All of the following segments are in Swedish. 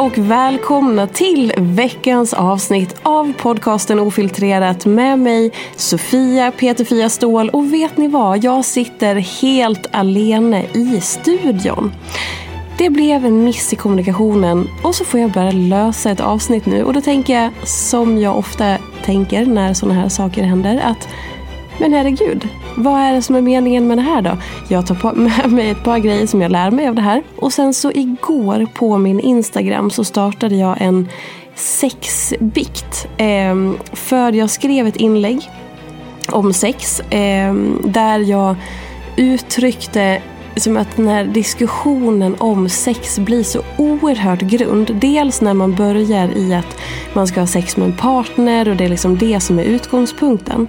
Och välkomna till veckans avsnitt av podcasten Ofiltrerat med mig Sofia Peterfia Ståhl och vet ni vad? Jag sitter helt alene i studion. Det blev en miss i kommunikationen och så får jag börja lösa ett avsnitt nu och då tänker jag som jag ofta tänker när sådana här saker händer att men herregud, vad är det som är meningen med det här då? Jag tar på med mig ett par grejer som jag lär mig av det här. Och sen så igår på min Instagram så startade jag en sexbikt. Ehm, för jag skrev ett inlägg om sex ehm, där jag uttryckte som att den här diskussionen om sex blir så oerhört grund. Dels när man börjar i att man ska ha sex med en partner och det är liksom det som är utgångspunkten.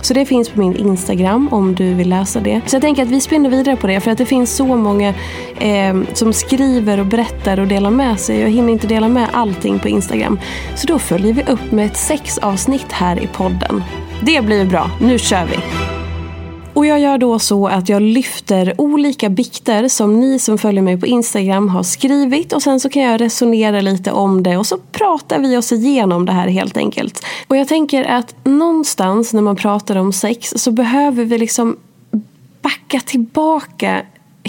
Så det finns på min Instagram om du vill läsa det. Så jag tänker att vi spinner vidare på det för att det finns så många eh, som skriver och berättar och delar med sig. Jag hinner inte dela med allting på Instagram. Så då följer vi upp med ett sexavsnitt här i podden. Det blir bra. Nu kör vi! Och jag gör då så att jag lyfter olika bikter som ni som följer mig på Instagram har skrivit och sen så kan jag resonera lite om det och så pratar vi oss igenom det här helt enkelt. Och jag tänker att någonstans när man pratar om sex så behöver vi liksom backa tillbaka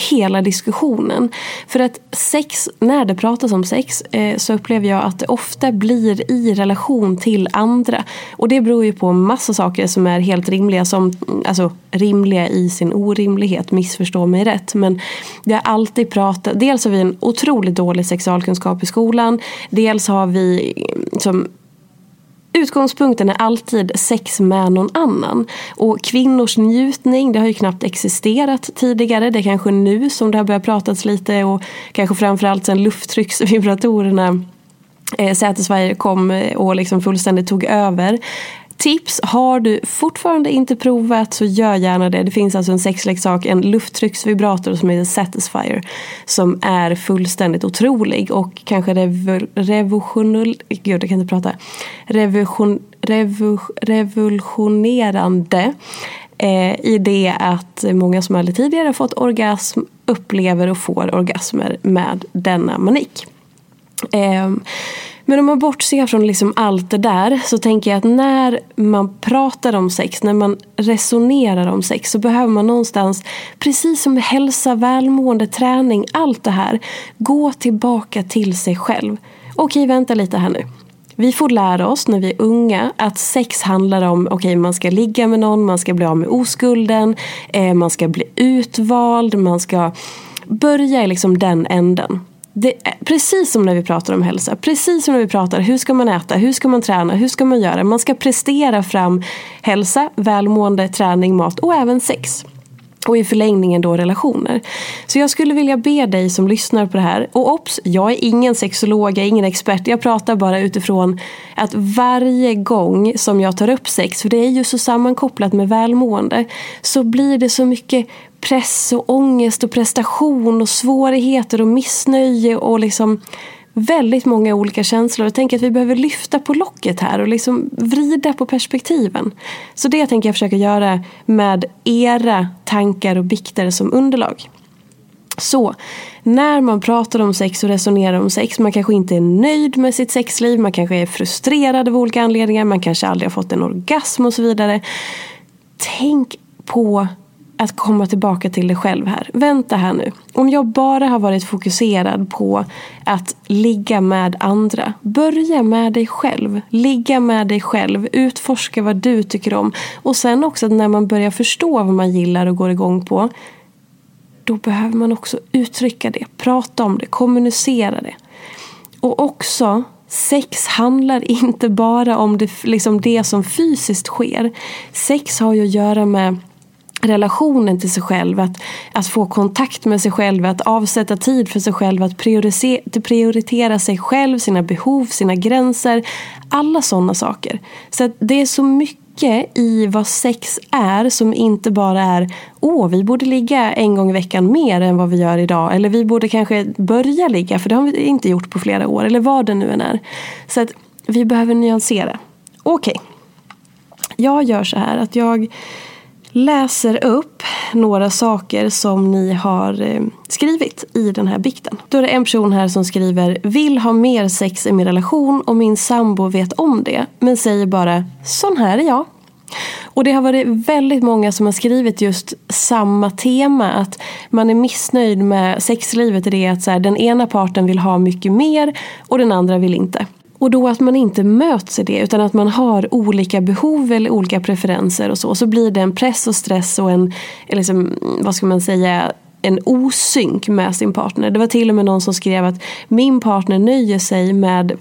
hela diskussionen. För att sex, när det pratas om sex eh, så upplever jag att det ofta blir i relation till andra. Och det beror ju på massa saker som är helt rimliga. Som, alltså rimliga i sin orimlighet, missförstå mig rätt. Men det har alltid pratat, dels har vi en otroligt dålig sexualkunskap i skolan. Dels har vi som Utgångspunkten är alltid sex med någon annan. Och kvinnors njutning, det har ju knappt existerat tidigare. Det är kanske nu som det har börjat pratas lite och kanske framförallt sen lufttrycksvibratorerna eh, Satisfyer kom eh, och liksom fullständigt tog över. Tips, har du fortfarande inte provat så gör gärna det. Det finns alltså en sexleksak, en lufttrycksvibrator som heter Satisfyer. Som är fullständigt otrolig och kanske revolutionell, gud jag kan inte prata. Revolution, revu, revolutionerande. Eh, I det att många som aldrig tidigare fått orgasm upplever och får orgasmer med denna manik. Eh, men om man bortser från liksom allt det där så tänker jag att när man pratar om sex, när man resonerar om sex så behöver man någonstans, precis som med hälsa, välmående, träning, allt det här, gå tillbaka till sig själv. Okej, vänta lite här nu. Vi får lära oss när vi är unga att sex handlar om, okej okay, man ska ligga med någon, man ska bli av med oskulden, eh, man ska bli utvald, man ska börja i liksom den änden. Det precis som när vi pratar om hälsa, precis som när vi pratar hur ska man äta, hur ska man träna, hur ska man göra? Man ska prestera fram hälsa, välmående, träning, mat och även sex. Och i förlängningen då relationer. Så jag skulle vilja be dig som lyssnar på det här. Och obs, jag är ingen sexolog, jag är ingen expert. Jag pratar bara utifrån att varje gång som jag tar upp sex, för det är ju så sammankopplat med välmående, så blir det så mycket press och ångest och prestation och svårigheter och missnöje och liksom väldigt många olika känslor. Jag tänker att vi behöver lyfta på locket här och liksom vrida på perspektiven. Så det tänker jag försöka göra med era tankar och bikter som underlag. Så, när man pratar om sex och resonerar om sex, man kanske inte är nöjd med sitt sexliv, man kanske är frustrerad av olika anledningar, man kanske aldrig har fått en orgasm och så vidare. Tänk på att komma tillbaka till dig själv här. Vänta här nu. Om jag bara har varit fokuserad på att ligga med andra. Börja med dig själv. Ligga med dig själv. Utforska vad du tycker om. Och sen också när man börjar förstå vad man gillar och går igång på. Då behöver man också uttrycka det. Prata om det. Kommunicera det. Och också Sex handlar inte bara om det, liksom det som fysiskt sker. Sex har ju att göra med relationen till sig själv, att, att få kontakt med sig själv, att avsätta tid för sig själv, att prioritera, prioritera sig själv, sina behov, sina gränser. Alla sådana saker. Så det är så mycket i vad sex är som inte bara är åh, vi borde ligga en gång i veckan mer än vad vi gör idag. Eller vi borde kanske börja ligga, för det har vi inte gjort på flera år. Eller vad det nu än är. Så att vi behöver nyansera. Okej. Okay. Jag gör så här att jag läser upp några saker som ni har eh, skrivit i den här bikten. Då är det en person här som skriver Vill ha mer sex i min relation och min sambo vet om det men säger bara Sån här är jag. Och det har varit väldigt många som har skrivit just samma tema. Att man är missnöjd med sexlivet i det att så här, den ena parten vill ha mycket mer och den andra vill inte. Och då att man inte möts i det utan att man har olika behov eller olika preferenser och så. Så blir det en press och stress och en, liksom, mm, vad ska man säga, en osynk med sin partner. Det var till och med någon som skrev att min partner nöjer sig med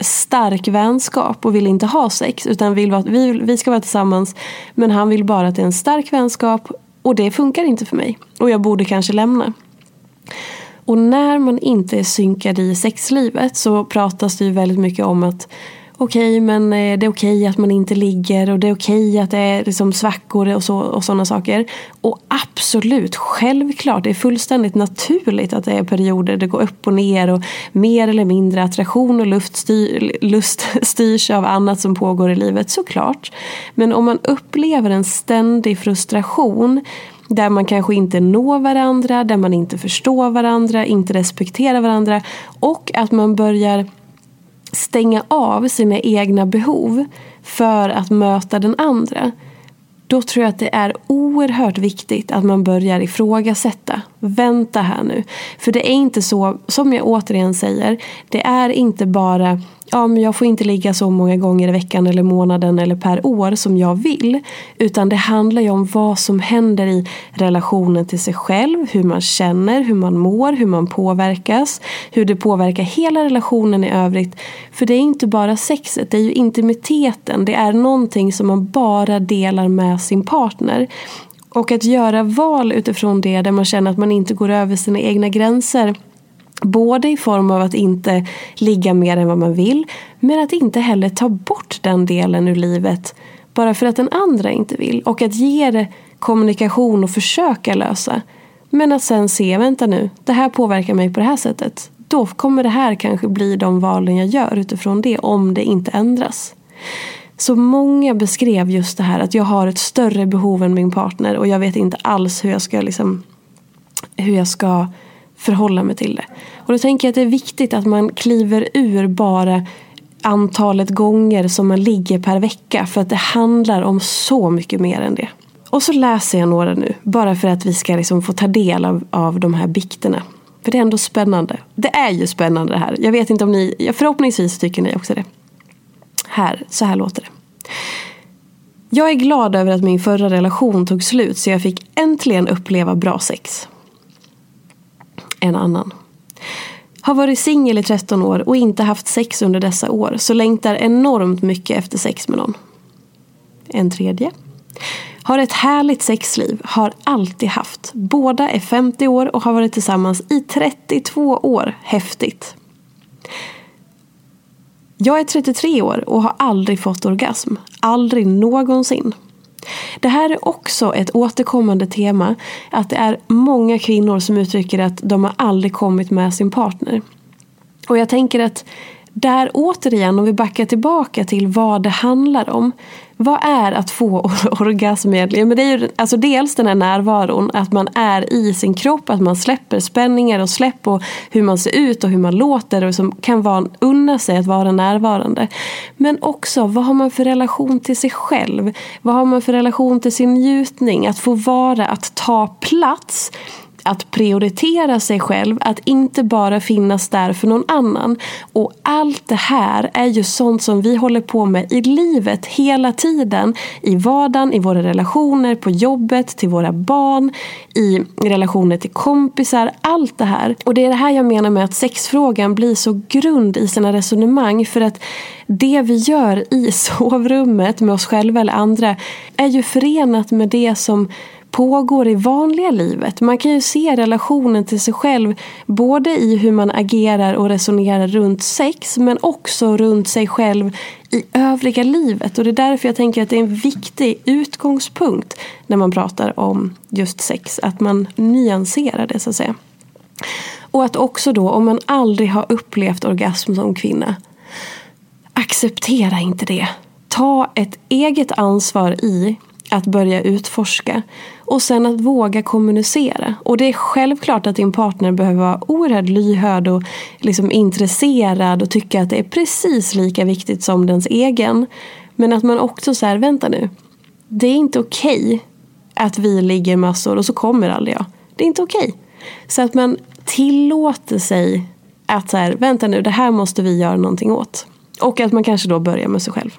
stark vänskap och vill inte ha sex utan vill vara, vi, vi ska vara tillsammans men han vill bara att det är en stark vänskap och det funkar inte för mig och jag borde kanske lämna. Och när man inte är synkad i sexlivet så pratas det ju väldigt mycket om att okej, okay, men eh, det är okej okay att man inte ligger och det är okej okay att det är liksom svackor och, så, och sådana saker. Och absolut, självklart, det är fullständigt naturligt att det är perioder det går upp och ner och mer eller mindre attraktion och luft styr, lust styrs av annat som pågår i livet, såklart. Men om man upplever en ständig frustration där man kanske inte når varandra, där man inte förstår varandra, inte respekterar varandra och att man börjar stänga av sina egna behov för att möta den andra. Då tror jag att det är oerhört viktigt att man börjar ifrågasätta. Vänta här nu. För det är inte så, som jag återigen säger, det är inte bara ja, men jag får inte ligga så många gånger i veckan eller månaden eller per år som jag vill. Utan det handlar ju om vad som händer i relationen till sig själv, hur man känner, hur man mår, hur man påverkas, hur det påverkar hela relationen i övrigt. För det är inte bara sexet, det är ju intimiteten, det är någonting som man bara delar med sin partner. Och att göra val utifrån det där man känner att man inte går över sina egna gränser Både i form av att inte ligga mer än vad man vill men att inte heller ta bort den delen ur livet bara för att den andra inte vill. Och att ge det kommunikation och försöka lösa. Men att sen se, vänta nu, det här påverkar mig på det här sättet. Då kommer det här kanske bli de valen jag gör utifrån det om det inte ändras. Så många beskrev just det här att jag har ett större behov än min partner och jag vet inte alls hur jag ska liksom hur jag ska förhålla mig till det. Och då tänker jag att det är viktigt att man kliver ur bara antalet gånger som man ligger per vecka. För att det handlar om så mycket mer än det. Och så läser jag några nu. Bara för att vi ska liksom få ta del av, av de här bikterna. För det är ändå spännande. Det är ju spännande det här. Jag vet inte om ni, förhoppningsvis tycker ni också det. Här, så här låter det. Jag är glad över att min förra relation tog slut så jag fick äntligen uppleva bra sex en annan. Har varit singel i 13 år och inte haft sex under dessa år så längtar enormt mycket efter sex med någon. En tredje. Har ett härligt sexliv, har alltid haft. Båda är 50 år och har varit tillsammans i 32 år. Häftigt. Jag är 33 år och har aldrig fått orgasm. Aldrig någonsin. Det här är också ett återkommande tema. Att det är många kvinnor som uttrycker att de har aldrig kommit med sin partner. Och jag tänker att där återigen, om vi backar tillbaka till vad det handlar om. Vad är att få orgasm egentligen? Men det är ju alltså dels den här närvaron, att man är i sin kropp, att man släpper spänningar och släpp och hur man ser ut och hur man låter och som kan vara, unna sig att vara närvarande. Men också, vad har man för relation till sig själv? Vad har man för relation till sin njutning? Att få vara, att ta plats att prioritera sig själv, att inte bara finnas där för någon annan. Och allt det här är ju sånt som vi håller på med i livet hela tiden. I vardagen, i våra relationer, på jobbet, till våra barn, i relationer till kompisar. Allt det här. Och det är det här jag menar med att sexfrågan blir så grund i sina resonemang. För att det vi gör i sovrummet med oss själva eller andra är ju förenat med det som pågår i vanliga livet. Man kan ju se relationen till sig själv både i hur man agerar och resonerar runt sex men också runt sig själv i övriga livet. Och det är därför jag tänker att det är en viktig utgångspunkt när man pratar om just sex. Att man nyanserar det så att säga. Och att också då om man aldrig har upplevt orgasm som kvinna acceptera inte det. Ta ett eget ansvar i att börja utforska. Och sen att våga kommunicera. Och det är självklart att din partner behöver vara oerhört lyhörd och liksom intresserad och tycka att det är precis lika viktigt som dens egen. Men att man också säger, vänta nu. Det är inte okej okay att vi ligger massor och så kommer aldrig jag. Det är inte okej. Okay. Så att man tillåter sig att så här, vänta nu, det här måste vi göra någonting åt. Och att man kanske då börjar med sig själv.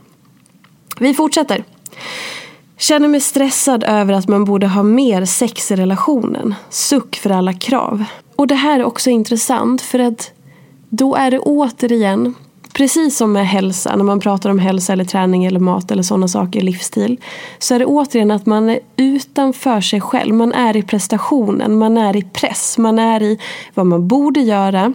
Vi fortsätter. Känner mig stressad över att man borde ha mer sex i relationen. Suck för alla krav. Och det här är också intressant för att då är det återigen Precis som med hälsa, när man pratar om hälsa eller träning eller mat eller sådana saker, livsstil. Så är det återigen att man är utanför sig själv. Man är i prestationen, man är i press, man är i vad man borde göra.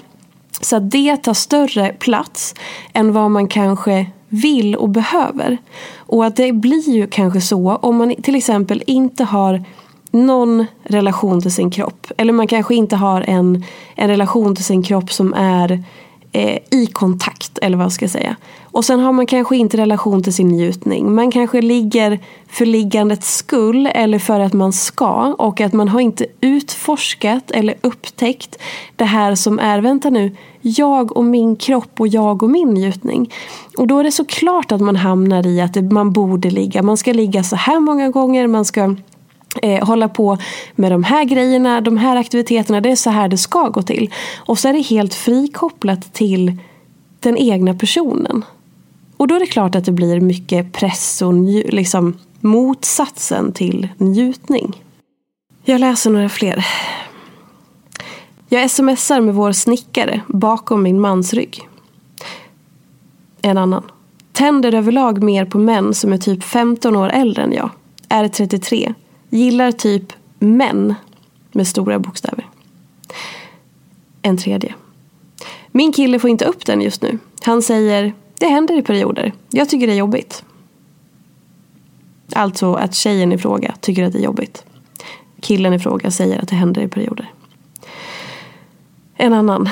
Så att det tar större plats än vad man kanske vill och behöver. Och att det blir ju kanske så om man till exempel inte har någon relation till sin kropp. Eller man kanske inte har en, en relation till sin kropp som är eh, i kontakt. Eller vad ska jag säga. Och sen har man kanske inte relation till sin njutning. Man kanske ligger för liggandets skull eller för att man ska. Och att man har inte utforskat eller upptäckt det här som är, vänta nu, jag och min kropp och jag och min njutning. Och då är det såklart att man hamnar i att man borde ligga. Man ska ligga så här många gånger. Man ska eh, hålla på med de här grejerna, de här aktiviteterna. Det är så här det ska gå till. Och så är det helt frikopplat till den egna personen. Och då är det klart att det blir mycket press och liksom motsatsen till njutning. Jag läser några fler. Jag smsar med vår snickare bakom min mans rygg. En annan. Tänder överlag mer på män som är typ 15 år äldre än jag. Är 33. Gillar typ män med stora bokstäver. En tredje. Min kille får inte upp den just nu. Han säger det händer i perioder. Jag tycker det är jobbigt. Alltså att tjejen i fråga tycker att det är jobbigt. Killen i fråga säger att det händer i perioder. En annan.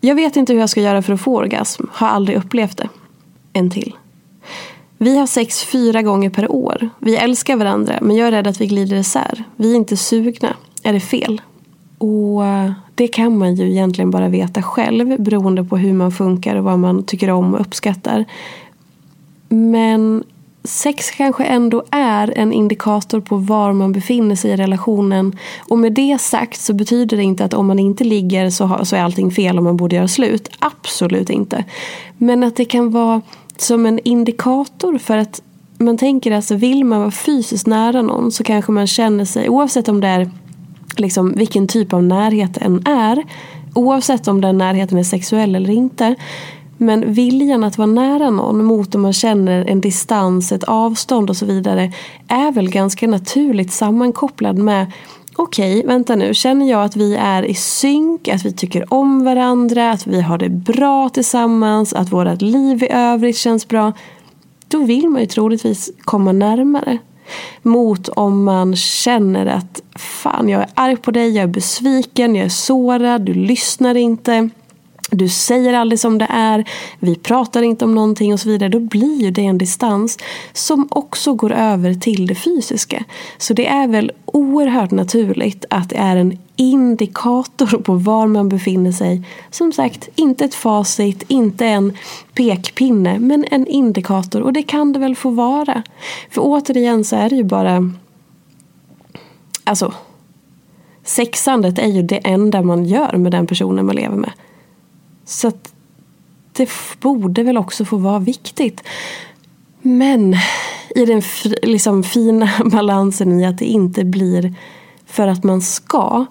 Jag vet inte hur jag ska göra för att få orgasm. Har aldrig upplevt det. En till. Vi har sex fyra gånger per år. Vi älskar varandra men jag är rädd att vi glider isär. Vi är inte sugna. Är det fel? Och eh, det kan man ju egentligen bara veta själv beroende på hur man funkar och vad man tycker om och uppskattar. Men sex kanske ändå är en indikator på var man befinner sig i relationen. Och med det sagt så betyder det inte att om man inte ligger så, så är allting fel och man borde göra slut. Absolut inte. Men att det kan vara som en indikator för att man tänker alltså vill man vara fysiskt nära någon så kanske man känner sig oavsett om det är liksom vilken typ av närhet än är. Oavsett om den närheten är sexuell eller inte. Men viljan att vara nära någon mot om man känner en distans, ett avstånd och så vidare är väl ganska naturligt sammankopplad med okej, okay, vänta nu, känner jag att vi är i synk, att vi tycker om varandra, att vi har det bra tillsammans, att vårt liv i övrigt känns bra. Då vill man ju troligtvis komma närmare. Mot om man känner att fan, jag är arg på dig, jag är besviken, jag är sårad, du lyssnar inte. Du säger aldrig som det är, vi pratar inte om någonting och så vidare. Då blir ju det en distans som också går över till det fysiska. Så det är väl oerhört naturligt att det är en indikator på var man befinner sig. Som sagt, inte ett facit, inte en pekpinne, men en indikator. Och det kan det väl få vara. För återigen så är det ju bara... Alltså, sexandet är ju det enda man gör med den personen man lever med. Så att det borde väl också få vara viktigt. Men i den liksom fina balansen i att det inte blir för att man ska.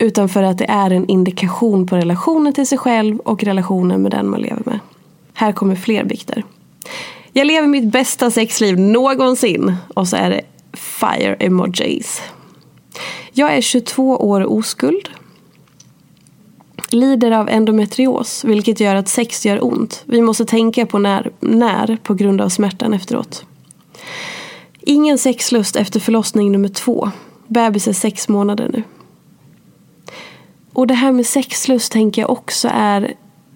Utan för att det är en indikation på relationen till sig själv och relationen med den man lever med. Här kommer fler bikter. Jag lever mitt bästa sexliv någonsin. Och så är det fire emojis. Jag är 22 år oskuld lider av endometrios, vilket gör att sex gör ont. Vi måste tänka på när, när på grund av smärtan efteråt. Ingen sexlust efter förlossning nummer två. Bebis är sex månader nu. Och det här med sexlust tänker jag också är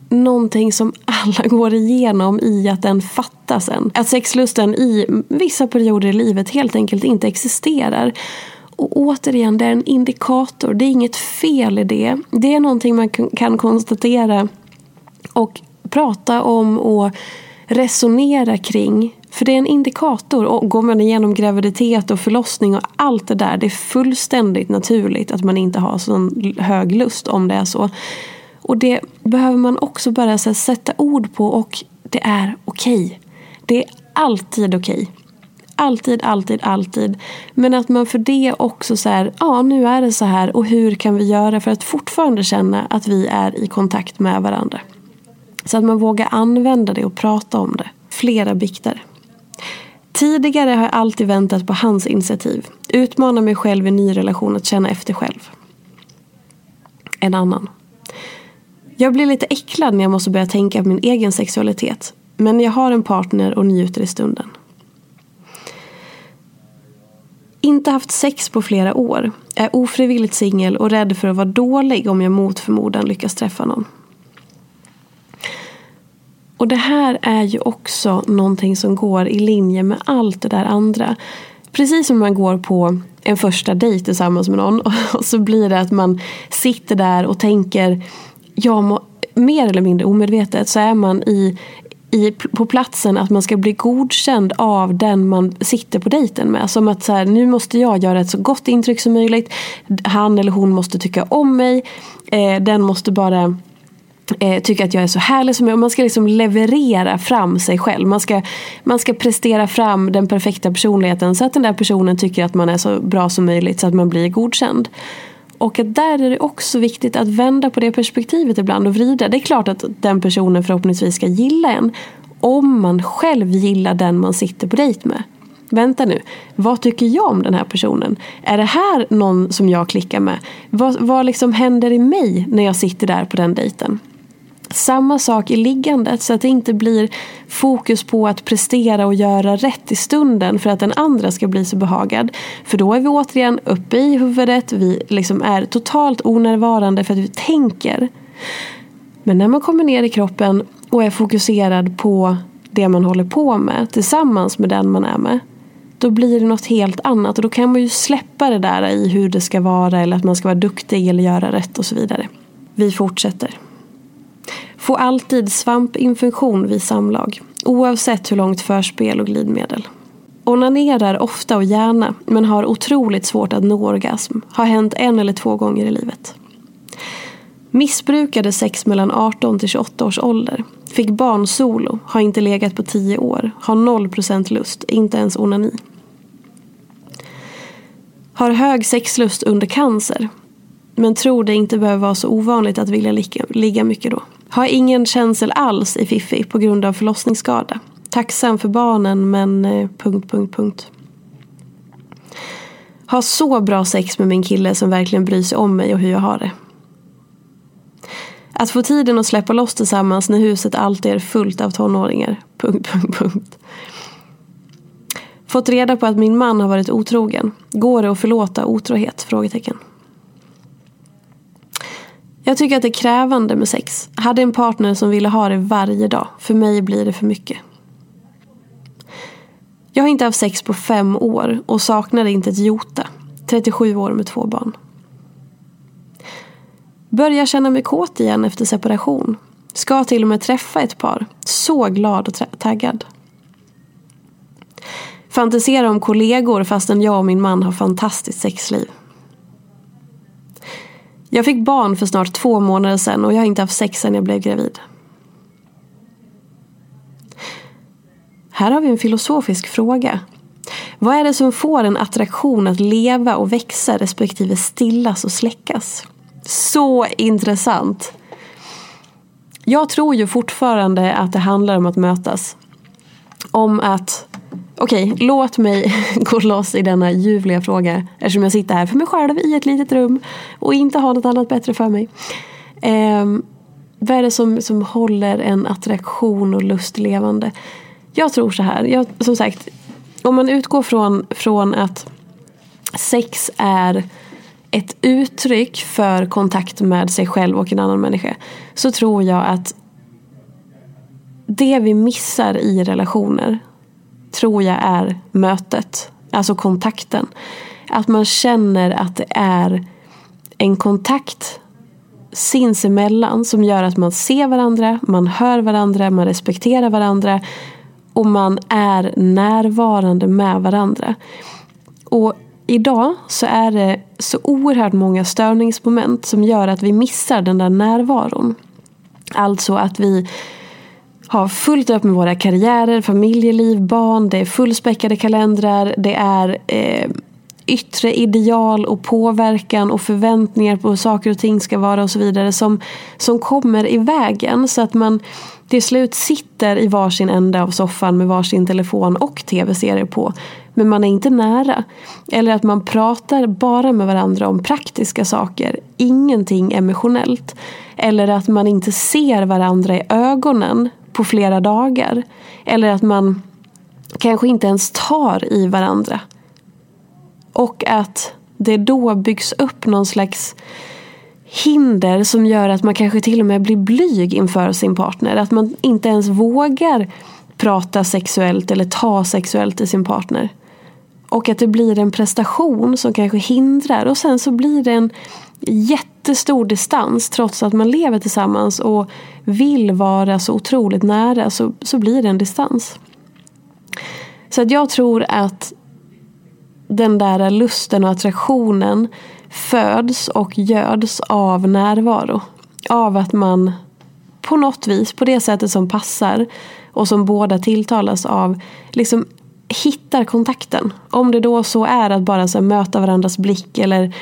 någonting som alla går igenom i att den fattas en. Att sexlusten i vissa perioder i livet helt enkelt inte existerar. Och återigen, det är en indikator. Det är inget fel i det. Det är någonting man kan konstatera och prata om och resonera kring. För det är en indikator. Och går man igenom graviditet och förlossning och allt det där. Det är fullständigt naturligt att man inte har sån hög lust om det är så. Och det behöver man också bara sätta ord på och det är okej. Okay. Det är alltid okej. Okay. Alltid, alltid, alltid. Men att man för det också så här, ja nu är det så här och hur kan vi göra för att fortfarande känna att vi är i kontakt med varandra. Så att man vågar använda det och prata om det. Flera bikter. Tidigare har jag alltid väntat på hans initiativ. Utmana mig själv i ny relation att känna efter själv. En annan. Jag blir lite äcklad när jag måste börja tänka på min egen sexualitet. Men jag har en partner och njuter i stunden. Inte haft sex på flera år. Är ofrivilligt singel och rädd för att vara dålig om jag mot förmodan lyckas träffa någon. Och det här är ju också någonting som går i linje med allt det där andra. Precis som man går på en första dejt tillsammans med någon och så blir det att man sitter där och tänker jag må, mer eller mindre omedvetet så är man i i, på platsen att man ska bli godkänd av den man sitter på dejten med. Som att så här, nu måste jag göra ett så gott intryck som möjligt. Han eller hon måste tycka om mig. Eh, den måste bara eh, tycka att jag är så härlig som jag Man ska liksom leverera fram sig själv. Man ska, man ska prestera fram den perfekta personligheten så att den där personen tycker att man är så bra som möjligt så att man blir godkänd. Och att där är det också viktigt att vända på det perspektivet ibland och vrida. Det är klart att den personen förhoppningsvis ska gilla en. Om man själv gillar den man sitter på dejt med. Vänta nu, vad tycker jag om den här personen? Är det här någon som jag klickar med? Vad, vad liksom händer i mig när jag sitter där på den dejten? Samma sak i liggandet så att det inte blir fokus på att prestera och göra rätt i stunden för att den andra ska bli så behagad. För då är vi återigen uppe i huvudet, vi liksom är totalt onärvarande för att vi tänker. Men när man kommer ner i kroppen och är fokuserad på det man håller på med tillsammans med den man är med. Då blir det något helt annat och då kan man ju släppa det där i hur det ska vara eller att man ska vara duktig eller göra rätt och så vidare. Vi fortsätter. Få alltid svampinfektion vid samlag. Oavsett hur långt förspel och glidmedel. Onanerar ofta och gärna men har otroligt svårt att nå orgasm. Har hänt en eller två gånger i livet. Missbrukade sex mellan 18 till 28 års ålder. Fick barn solo. Har inte legat på 10 år. Har 0% lust. Inte ens onani. Har hög sexlust under cancer. Men tror det inte behöver vara så ovanligt att vilja ligga mycket då. Har ingen känsel alls i Fifi på grund av förlossningsskada. Tacksam för barnen men eh, punkt, punkt, punkt. Har så bra sex med min kille som verkligen bryr sig om mig och hur jag har det. Att få tiden att släppa loss tillsammans när huset alltid är fullt av tonåringar. Punkt, punkt, punkt. Fått reda på att min man har varit otrogen. Går det att förlåta otrohet? Frågetecken. Jag tycker att det är krävande med sex. Hade en partner som ville ha det varje dag. För mig blir det för mycket. Jag har inte haft sex på fem år och saknade inte ett jota. 37 år med två barn. Börjar känna mig kåt igen efter separation. Ska till och med träffa ett par. Så glad och taggad. Fantisera om kollegor fastän jag och min man har fantastiskt sexliv. Jag fick barn för snart två månader sedan och jag har inte haft sex sedan jag blev gravid. Här har vi en filosofisk fråga. Vad är det som får en attraktion att leva och växa respektive stillas och släckas? Så intressant. Jag tror ju fortfarande att det handlar om att mötas. Om att Okej, okay, låt mig gå loss i denna ljuvliga fråga eftersom jag sitter här för mig själv i ett litet rum och inte har något annat bättre för mig. Eh, vad är det som, som håller en attraktion och lust levande? Jag tror så här, jag, som sagt, om man utgår från, från att sex är ett uttryck för kontakt med sig själv och en annan människa så tror jag att det vi missar i relationer tror jag är mötet, alltså kontakten. Att man känner att det är en kontakt sinsemellan som gör att man ser varandra, man hör varandra, man respekterar varandra och man är närvarande med varandra. Och idag så är det så oerhört många störningsmoment som gör att vi missar den där närvaron. Alltså att vi har fullt upp med våra karriärer, familjeliv, barn, det är fullspäckade kalendrar, det är eh, yttre ideal och påverkan och förväntningar på hur saker och ting ska vara och så vidare som, som kommer i vägen så att man till slut sitter i varsin ände av soffan med varsin telefon och tv-serier på. Men man är inte nära. Eller att man pratar bara med varandra om praktiska saker. Ingenting emotionellt. Eller att man inte ser varandra i ögonen på flera dagar. Eller att man kanske inte ens tar i varandra. Och att det då byggs upp någon slags hinder som gör att man kanske till och med blir blyg inför sin partner. Att man inte ens vågar prata sexuellt eller ta sexuellt i sin partner. Och att det blir en prestation som kanske hindrar och sen så blir det en jättestor distans trots att man lever tillsammans och vill vara så otroligt nära så, så blir det en distans. Så att jag tror att den där lusten och attraktionen föds och göds av närvaro. Av att man på något vis, på det sättet som passar och som båda tilltalas av, liksom hittar kontakten. Om det då så är att bara så möta varandras blick eller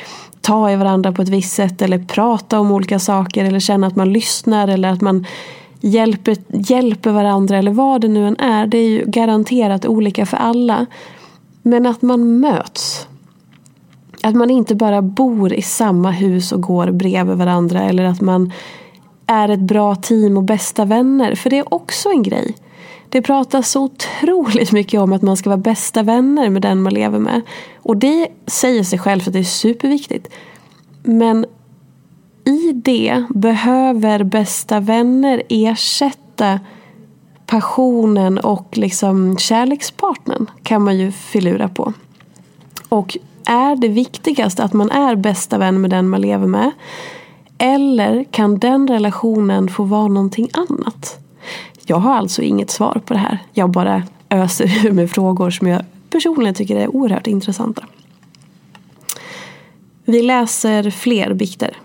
ta i varandra på ett visst sätt eller prata om olika saker eller känna att man lyssnar eller att man hjälper, hjälper varandra eller vad det nu än är. Det är ju garanterat olika för alla. Men att man möts. Att man inte bara bor i samma hus och går bredvid varandra eller att man är ett bra team och bästa vänner. För det är också en grej. Det pratas så otroligt mycket om att man ska vara bästa vänner med den man lever med. Och det säger sig självt att det är superviktigt. Men i det behöver bästa vänner ersätta passionen och liksom kärlekspartnern kan man ju filura på. Och är det viktigast att man är bästa vän med den man lever med? Eller kan den relationen få vara någonting annat? Jag har alltså inget svar på det här. Jag bara öser ur mig frågor som jag personligen tycker är oerhört intressanta. Vi läser fler bikter.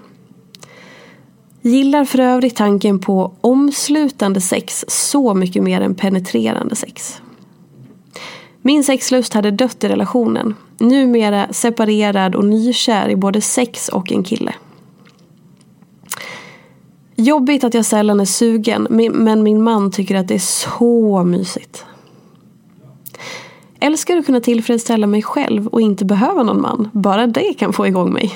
Gillar för övrigt tanken på omslutande sex så mycket mer än penetrerande sex. Min sexlust hade dött i relationen. Numera separerad och nykär i både sex och en kille. Jobbigt att jag sällan är sugen, men min man tycker att det är så mysigt. Älskar att kunna tillfredsställa mig själv och inte behöva någon man. Bara det kan få igång mig.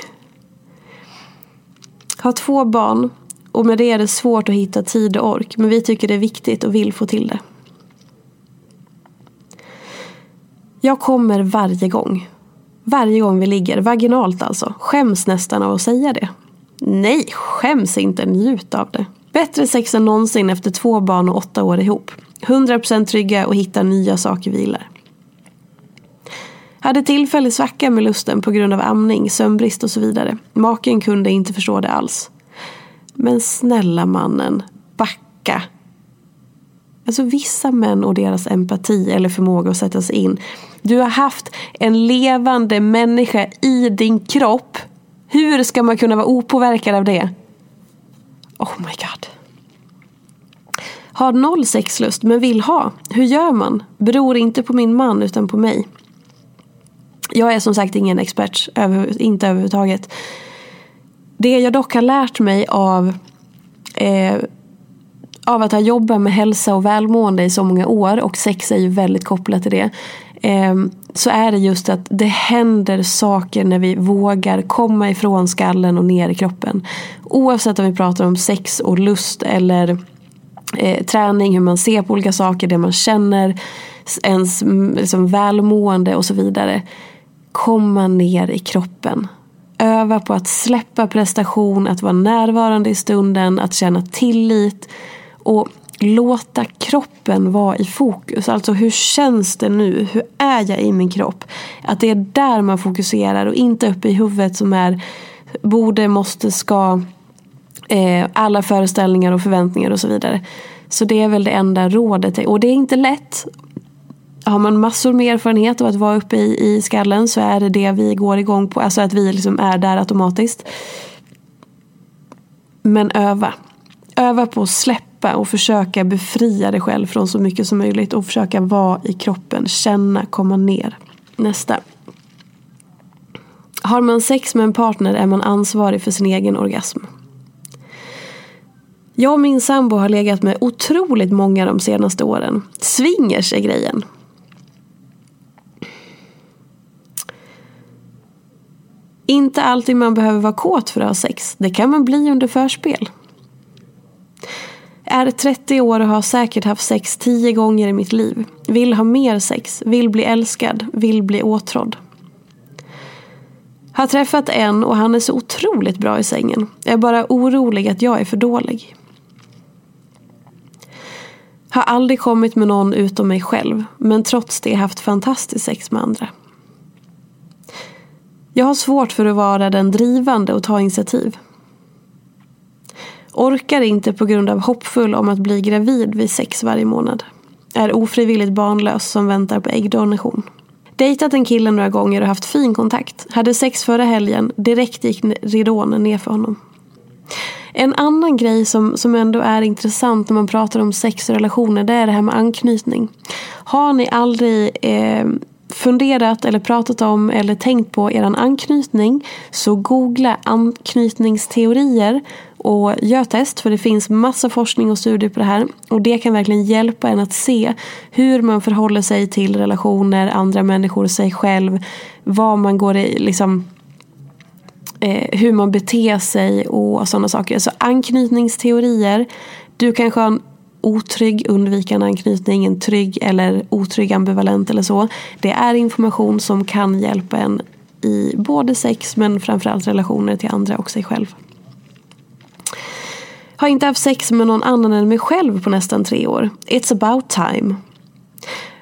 Har två barn och med det är det svårt att hitta tid och ork. Men vi tycker det är viktigt och vill få till det. Jag kommer varje gång. Varje gång vi ligger, vaginalt alltså. Skäms nästan av att säga det. Nej, skäms inte, njut av det. Bättre sex än någonsin efter två barn och åtta år ihop. 100% trygga och hittar nya saker vi gillar. Hade tillfällig svacka med lusten på grund av amning, sömnbrist och så vidare. Maken kunde inte förstå det alls. Men snälla mannen, backa. Alltså vissa män och deras empati eller förmåga att sätta sig in. Du har haft en levande människa i din kropp. Hur ska man kunna vara opåverkad av det? Oh my god. Har noll sexlust men vill ha. Hur gör man? Beror inte på min man utan på mig. Jag är som sagt ingen expert, inte överhuvudtaget. Det jag dock har lärt mig av, eh, av att ha jobbat med hälsa och välmående i så många år och sex är ju väldigt kopplat till det. Eh, så är det just att det händer saker när vi vågar komma ifrån skallen och ner i kroppen. Oavsett om vi pratar om sex och lust eller eh, träning, hur man ser på olika saker, det man känner, ens mm, liksom, välmående och så vidare. Komma ner i kroppen. Öva på att släppa prestation, att vara närvarande i stunden, att känna tillit och låta kroppen vara i fokus. Alltså hur känns det nu? Hur är jag i min kropp? Att det är där man fokuserar och inte uppe i huvudet som är borde, måste, ska, eh, alla föreställningar och förväntningar och så vidare. Så det är väl det enda rådet. Och det är inte lätt har man massor med erfarenhet av att vara uppe i, i skallen så är det det vi går igång på. Alltså att vi liksom är där automatiskt. Men öva. Öva på att släppa och försöka befria dig själv från så mycket som möjligt. Och försöka vara i kroppen, känna, komma ner. Nästa. Har man sex med en partner är man ansvarig för sin egen orgasm. Jag och min sambo har legat med otroligt många de senaste åren. Swingers är grejen. Inte alltid man behöver vara kåt för att ha sex. Det kan man bli under förspel. Är 30 år och har säkert haft sex 10 gånger i mitt liv. Vill ha mer sex. Vill bli älskad. Vill bli åtrådd. Har träffat en och han är så otroligt bra i sängen. Jag är bara orolig att jag är för dålig. Har aldrig kommit med någon utom mig själv. Men trots det haft fantastiskt sex med andra. Jag har svårt för att vara den drivande och ta initiativ. Orkar inte på grund av hoppfull om att bli gravid vid sex varje månad. Är ofrivilligt barnlös som väntar på äggdonation. Dejtat en kille några gånger och haft fin kontakt. Hade sex förra helgen. Direkt gick ridån ner för honom. En annan grej som, som ändå är intressant när man pratar om sex och relationer. Det är det här med anknytning. Har ni aldrig eh, funderat eller pratat om eller tänkt på er anknytning så googla anknytningsteorier och gör test för det finns massa forskning och studier på det här och det kan verkligen hjälpa en att se hur man förhåller sig till relationer, andra människor, sig själv, vad man går i, liksom eh, hur man beter sig och sådana saker. Så anknytningsteorier, du kanske har en otrygg undvikande anknytning, en trygg eller otrygg ambivalent eller så. Det är information som kan hjälpa en i både sex men framförallt relationer till andra och sig själv. Har inte haft sex med någon annan än mig själv på nästan tre år. It's about time.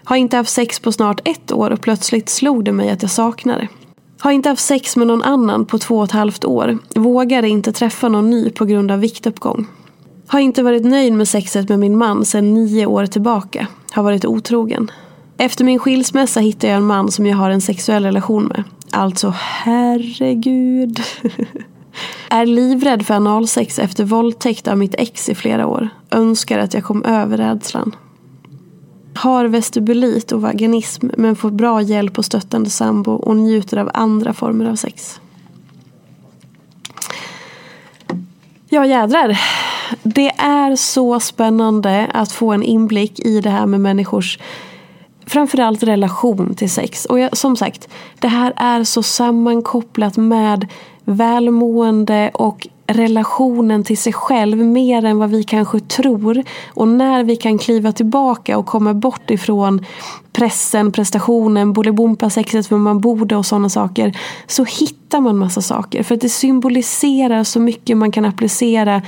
Har inte haft sex på snart ett år och plötsligt slog det mig att jag saknar det. Har inte haft sex med någon annan på två och ett halvt år. Vågade inte träffa någon ny på grund av viktuppgång. Har inte varit nöjd med sexet med min man sedan nio år tillbaka. Har varit otrogen. Efter min skilsmässa hittade jag en man som jag har en sexuell relation med. Alltså herregud. är livrädd för analsex efter våldtäkt av mitt ex i flera år. Önskar att jag kom över rädslan. Har vestibulit och vaginism men får bra hjälp och stöttande sambo och njuter av andra former av sex. Ja jädrar. det är så spännande att få en inblick i det här med människors framförallt relation till sex. Och jag, som sagt, det här är så sammankopplat med välmående och relationen till sig själv mer än vad vi kanske tror. Och när vi kan kliva tillbaka och komma bort ifrån pressen, prestationen, bolibompa-sexet för man borde och sådana saker. Så hittar man massa saker. För att det symboliserar så mycket man kan applicera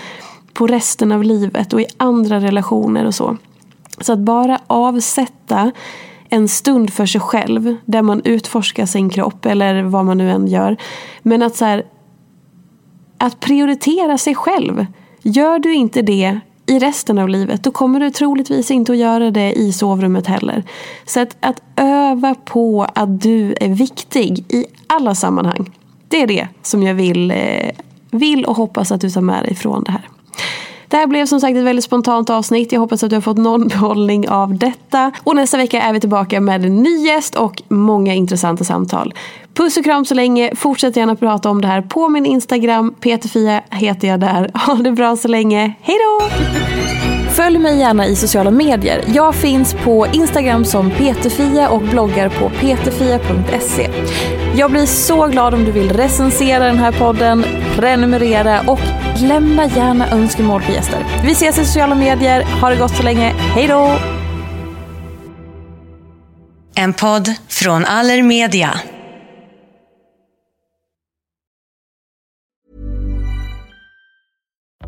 på resten av livet och i andra relationer och så. Så att bara avsätta en stund för sig själv där man utforskar sin kropp eller vad man nu än gör. Men att så här, att prioritera sig själv. Gör du inte det i resten av livet då kommer du troligtvis inte att göra det i sovrummet heller. Så att, att öva på att du är viktig i alla sammanhang. Det är det som jag vill, eh, vill och hoppas att du tar med dig från det här. Det här blev som sagt ett väldigt spontant avsnitt. Jag hoppas att du har fått någon behållning av detta. Och nästa vecka är vi tillbaka med en ny gäst och många intressanta samtal. Puss och kram så länge. Fortsätt gärna prata om det här på min Instagram. Peterfia heter jag där. Ha det bra så länge. Hej då! Följ mig gärna i sociala medier. Jag finns på Instagram som peterfia och bloggar på peterfia.se. Jag blir så glad om du vill recensera den här podden, prenumerera och lämna gärna önskemål på gäster. Vi ses i sociala medier. Ha det gott så länge. Hej då! En podd från Allermedia.